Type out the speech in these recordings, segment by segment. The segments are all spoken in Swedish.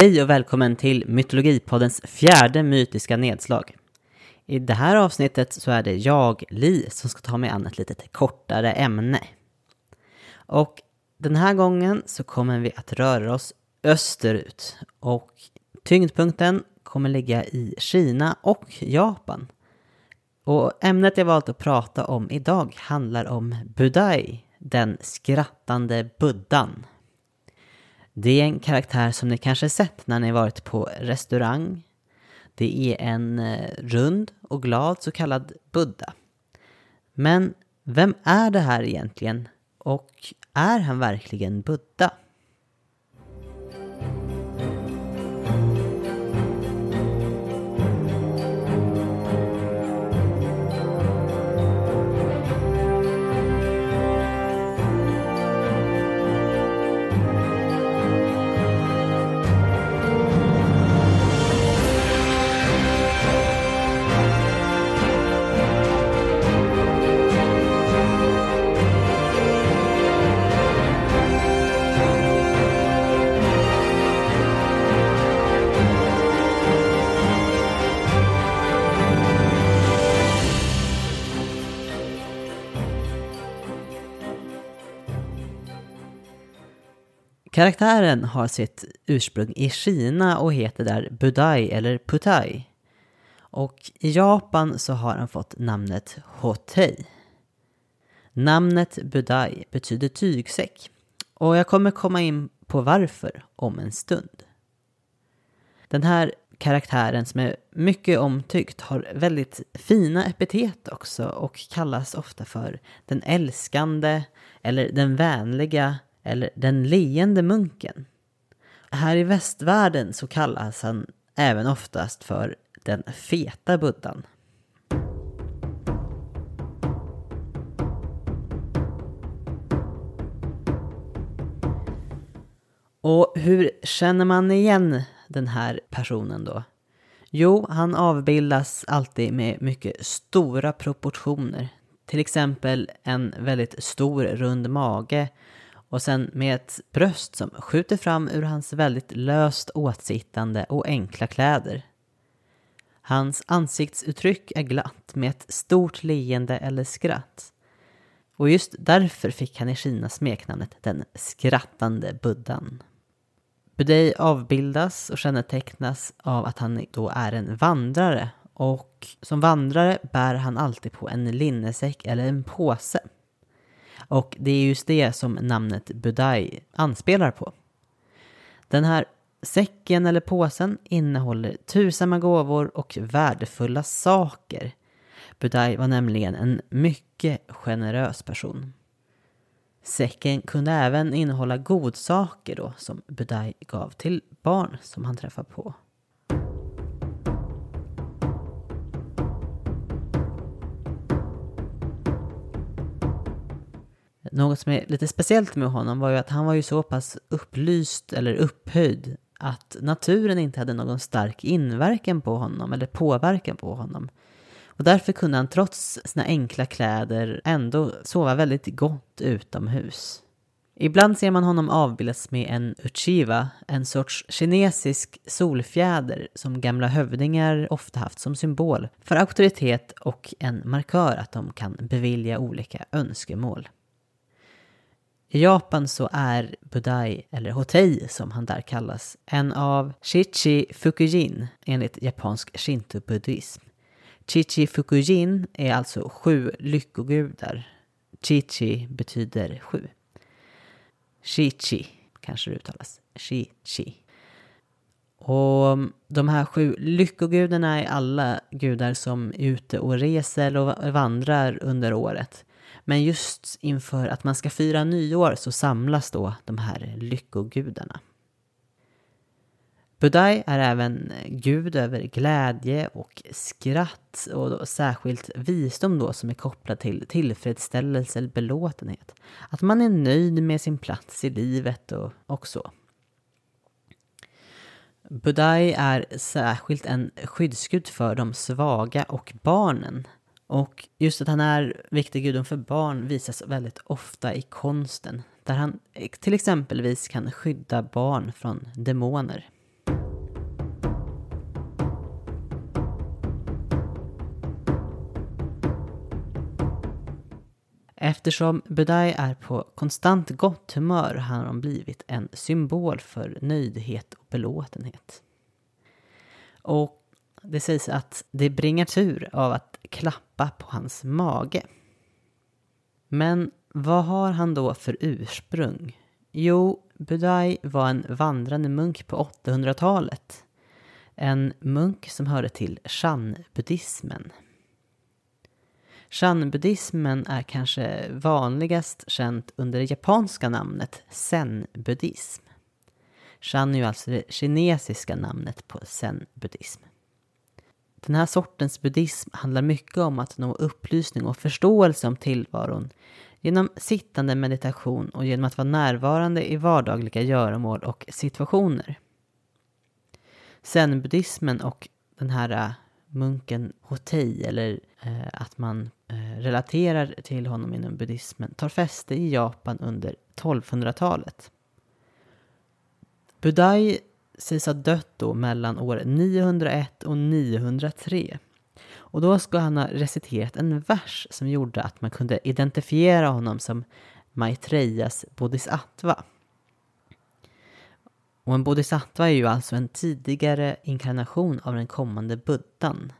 Hej och välkommen till Mytologipoddens fjärde mytiska nedslag. I det här avsnittet så är det jag, Li, som ska ta mig an ett lite kortare ämne. Och den här gången så kommer vi att röra oss österut och tyngdpunkten kommer ligga i Kina och Japan. Och ämnet jag valt att prata om idag handlar om Budai, den skrattande buddhan. Det är en karaktär som ni kanske sett när ni varit på restaurang. Det är en eh, rund och glad så kallad Buddha. Men vem är det här egentligen? Och är han verkligen Buddha? Karaktären har sitt ursprung i Kina och heter där Budai eller Putai. Och i Japan så har han fått namnet Hotei. Namnet Budai betyder tygsäck. Och jag kommer komma in på varför om en stund. Den här karaktären som är mycket omtyckt har väldigt fina epitet också och kallas ofta för den älskande eller den vänliga eller den leende munken. Här i västvärlden så kallas han även oftast för den feta buddhan. Och hur känner man igen den här personen då? Jo, han avbildas alltid med mycket stora proportioner. Till exempel en väldigt stor rund mage och sen med ett bröst som skjuter fram ur hans väldigt löst åtsittande och enkla kläder. Hans ansiktsuttryck är glatt med ett stort leende eller skratt. Och just därför fick han i Kina smeknamnet den skrattande buddhan. Budei avbildas och kännetecknas av att han då är en vandrare och som vandrare bär han alltid på en linnesäck eller en påse. Och det är just det som namnet Budai anspelar på. Den här säcken eller påsen innehåller tusamma gåvor och värdefulla saker. Budai var nämligen en mycket generös person. Säcken kunde även innehålla godsaker då som Budai gav till barn som han träffade på. Något som är lite speciellt med honom var ju att han var ju så pass upplyst eller upphöjd att naturen inte hade någon stark inverkan på honom eller påverkan på honom. Och därför kunde han trots sina enkla kläder ändå sova väldigt gott utomhus. Ibland ser man honom avbildas med en uchiva, en sorts kinesisk solfjäder som gamla hövdingar ofta haft som symbol för auktoritet och en markör att de kan bevilja olika önskemål. I Japan så är Budai, eller Hotei som han där kallas, en av Chichi Fukujin enligt japansk shinto-buddhism. Chichi Fukujin är alltså sju lyckogudar. Chichi betyder sju. Shichi kanske det uttalas. Shichi. Och de här sju lyckogudarna är alla gudar som är ute och reser och vandrar under året. Men just inför att man ska fira nyår så samlas då de här lyckogudarna. Budai är även gud över glädje och skratt och då särskilt visdom då som är kopplad till tillfredsställelse eller belåtenhet. Att man är nöjd med sin plats i livet och, och så. Budai är särskilt en skyddsgud för de svaga och barnen. Och just att han är viktig vikterguden för barn visas väldigt ofta i konsten, där han till exempelvis kan skydda barn från demoner. Eftersom Budai är på konstant gott humör har han blivit en symbol för nöjdhet och belåtenhet. Och det sägs att det bringar tur av att klappa på hans mage. Men vad har han då för ursprung? Jo, Budai var en vandrande munk på 800-talet. En munk som hörde till Shan-buddhismen. Shan-buddhismen är kanske vanligast känt under det japanska namnet zen-buddhism. Shan är ju alltså det kinesiska namnet på zen-buddhism. Den här sortens buddhism handlar mycket om att nå upplysning och förståelse om tillvaron genom sittande meditation och genom att vara närvarande i vardagliga göromål och situationer. Zen-buddhismen och den här äh, munken Hotei, eller eh, att man eh, relaterar till honom inom buddhismen, tar fäste i Japan under 1200-talet. Budai sägs ha dött då mellan år 901 och 903. Och då ska han ha reciterat en vers som gjorde att man kunde identifiera honom som Maitreyas bodhisattva. Och en bodhisattva är ju alltså en tidigare inkarnation av den kommande buddhan.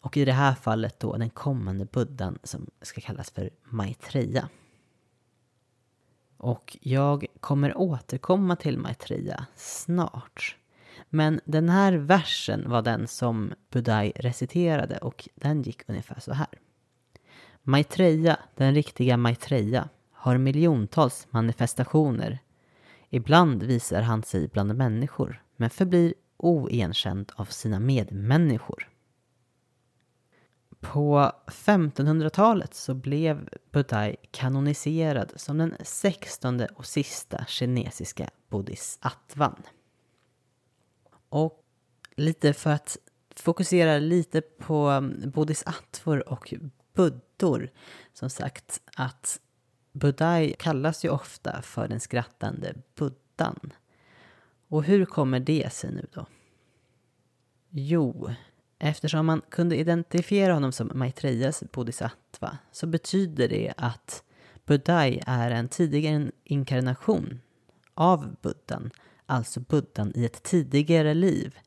Och i det här fallet då den kommande buddhan som ska kallas för Maitreya. Och jag kommer återkomma till Maitreya snart. Men den här versen var den som Budai reciterade och den gick ungefär så här. Maitreya, den riktiga Maitreya, har miljontals manifestationer. Ibland visar han sig bland människor, men förblir oigenkänd av sina medmänniskor. På 1500-talet så blev Budai kanoniserad som den sextonde och sista kinesiska bodhisattvan. Och lite för att fokusera lite på mm, buddhisattvor bodhisattvor och buddor. Som sagt att Budai kallas ju ofta för den skrattande buddhan. Och hur kommer det sig nu då? Jo, eftersom man kunde identifiera honom som Maitreyas bodhisattva så betyder det att buddhai är en tidigare inkarnation av buddhan alltså buddhan i ett tidigare liv.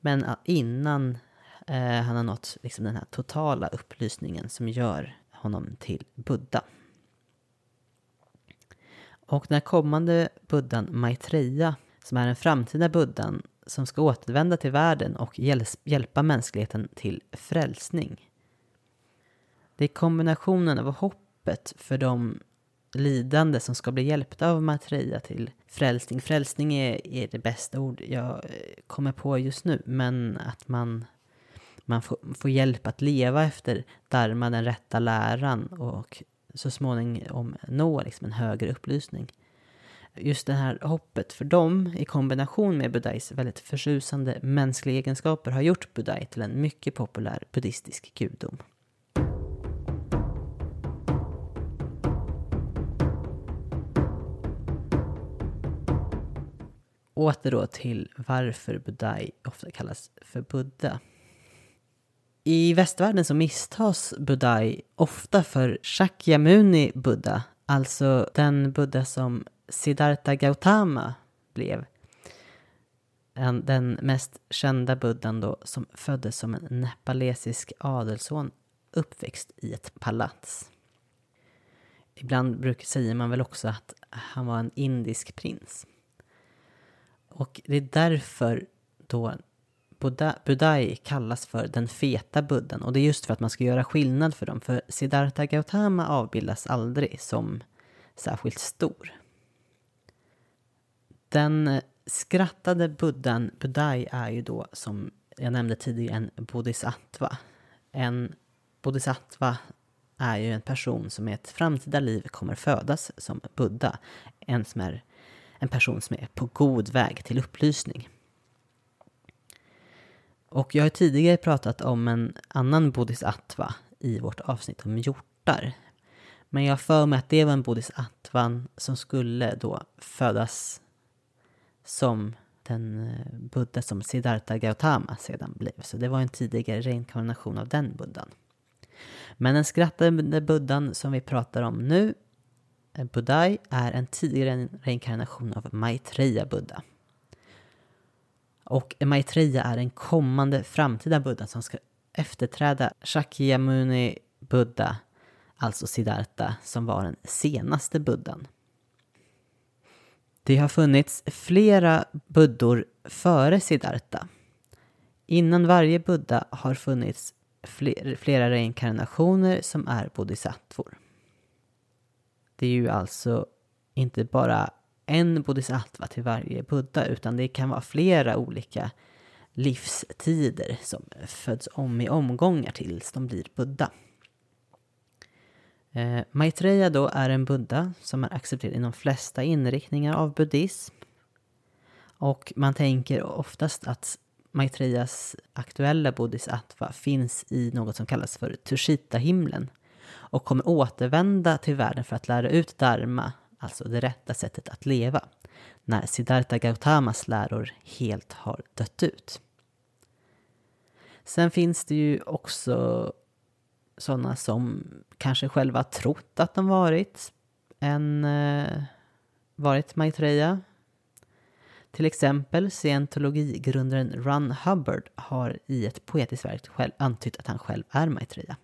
Men innan eh, han har nått liksom den här totala upplysningen som gör honom till buddha. Och den kommande buddhan Maitreya, som är den framtida buddhan som ska återvända till världen och hjälpa mänskligheten till frälsning. Det är kombinationen av hoppet för de lidande som ska bli hjälpta av Maitreya till frälsning. Frälsning är, är det bästa ord jag eh, kommer på just nu, men att man, man får, får hjälp att leva efter dharma, den rätta läran och så småningom nå liksom en högre upplysning. Just det här hoppet för dem i kombination med Budais väldigt förtjusande mänskliga egenskaper har gjort Budai till en mycket populär buddhistisk gudom. åter då till varför Budai ofta kallas för Buddha. I västvärlden så misstas Budai ofta för Shakyamuni Buddha, alltså den Buddha som Siddhartha Gautama blev. Den mest kända buddhan då som föddes som en nepalesisk adelsson uppväxt i ett palats. Ibland brukar säger man väl också att han var en indisk prins. Och det är därför då Buddha, Budai kallas för den feta buddhan. Och det är just för att man ska göra skillnad för dem. För Siddhartha Gautama avbildas aldrig som särskilt stor. Den skrattade buddhan Budai är ju då som jag nämnde tidigare en bodhisattva. En bodhisattva är ju en person som i ett framtida liv kommer födas som buddha. En som är en person som är på god väg till upplysning. Och jag har tidigare pratat om en annan bodhisattva i vårt avsnitt om hjortar. Men jag för mig att det var en bodhisattvan som skulle då födas som den eh, buddha som Siddhartha Gautama sedan blev. Så det var en tidigare reinkarnation av den buddhan. Men den skrattande buddhan som vi pratar om nu, eh, buddhai Budai, är en tidigare reinkarnation av Maitreya Buddha. Och Maitreya är en kommande framtida buddha som ska efterträda Shakyamuni Buddha, alltså Siddhartha, som var den senaste buddhan. Det har funnits flera buddor före Siddhartha. Innan varje buddha har funnits flera reinkarnationer som är bodhisattvor. Det är ju alltså inte bara en bodhisattva till varje buddha utan det kan vara flera olika livstider som föds om i omgångar tills de blir buddha. Eh, Maitreya då är en buddha som är accepterad inom flesta inriktningar av buddhism. Och man tänker oftast att Maitreyas aktuella bodhisattva finns i något som kallas för Tushita-himlen och kommer återvända till världen för att lära ut dharma, alltså det rätta sättet att leva, när Siddhartha Gautamas läror helt har dött ut. Sen finns det ju också sådana som kanske själva trott att de varit en eh, varit Maitreya. Till exempel scientologigrundaren Ron Hubbard har i ett poetiskt verk själv antytt att han själv är Maitreya.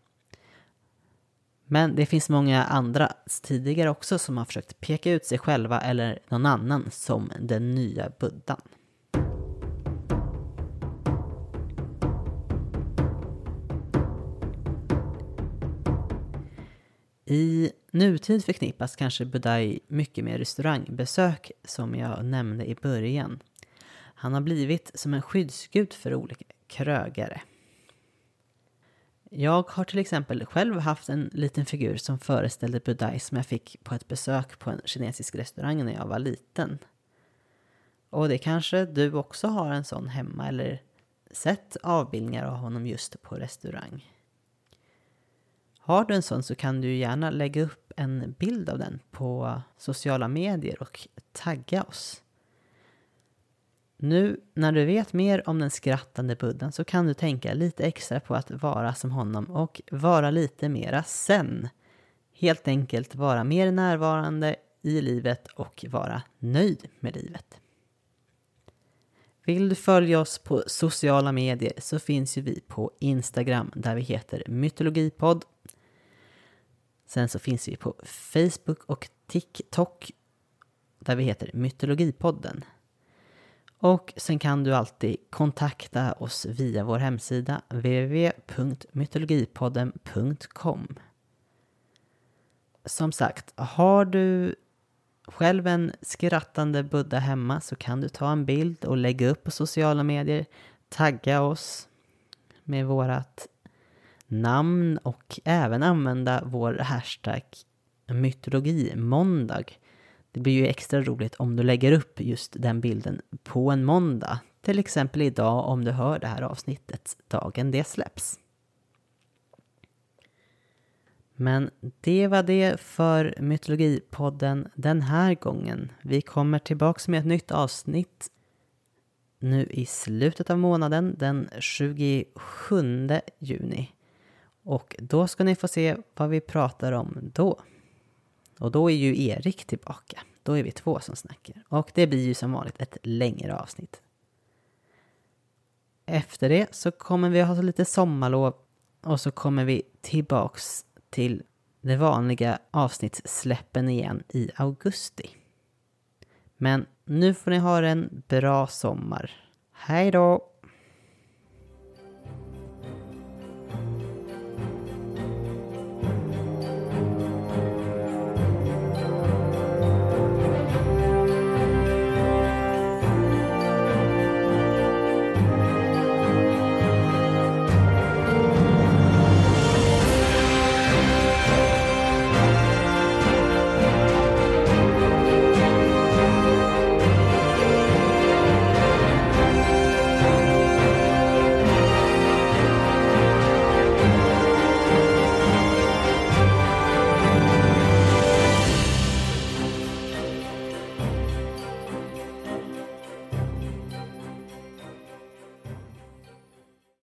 Men det finns många andra tidigare också som har försökt peka ut sig själva eller någon annan som den nya buddhan. I nutid förknippas kanske Budai mycket med restaurangbesök som jag nämnde i början. Han har blivit som en skyddsgud för olika krögare. Jag har till exempel själv haft en liten figur som föreställde Budai som jag fick på ett besök på en kinesisk restaurang när jag var liten. Och det kanske du också har en sån hemma eller sett avbildningar av honom just på restaurang. Har du en sån så kan du gärna lägga upp en bild av den på sociala medier och tagga oss. Nu när du vet mer om den skrattande buddhan så kan du tänka lite extra på att vara som honom och vara lite mera sen. Helt enkelt vara mer närvarande i livet och vara nöjd med livet. Vill du följa oss på sociala medier så finns ju vi på Instagram där vi heter mytologipodd Sen så finns vi på Facebook och TikTok där vi heter Mytologipodden. Och sen kan du alltid kontakta oss via vår hemsida www.mytologipodden.com. Som sagt, har du själv en skrattande Buddha hemma så kan du ta en bild och lägga upp på sociala medier, tagga oss med vårat namn och även använda vår hashtag mytologimåndag. Det blir ju extra roligt om du lägger upp just den bilden på en måndag. Till exempel idag om du hör det här avsnittet dagen det släpps. Men det var det för Mytologipodden den här gången. Vi kommer tillbaks med ett nytt avsnitt nu i slutet av månaden den 27 juni. Och då ska ni få se vad vi pratar om då. Och då är ju Erik tillbaka. Då är vi två som snackar. Och det blir ju som vanligt ett längre avsnitt. Efter det så kommer vi ha lite sommarlov och så kommer vi tillbaks till de vanliga avsnittssläppen igen i augusti. Men nu får ni ha en bra sommar. Hej då!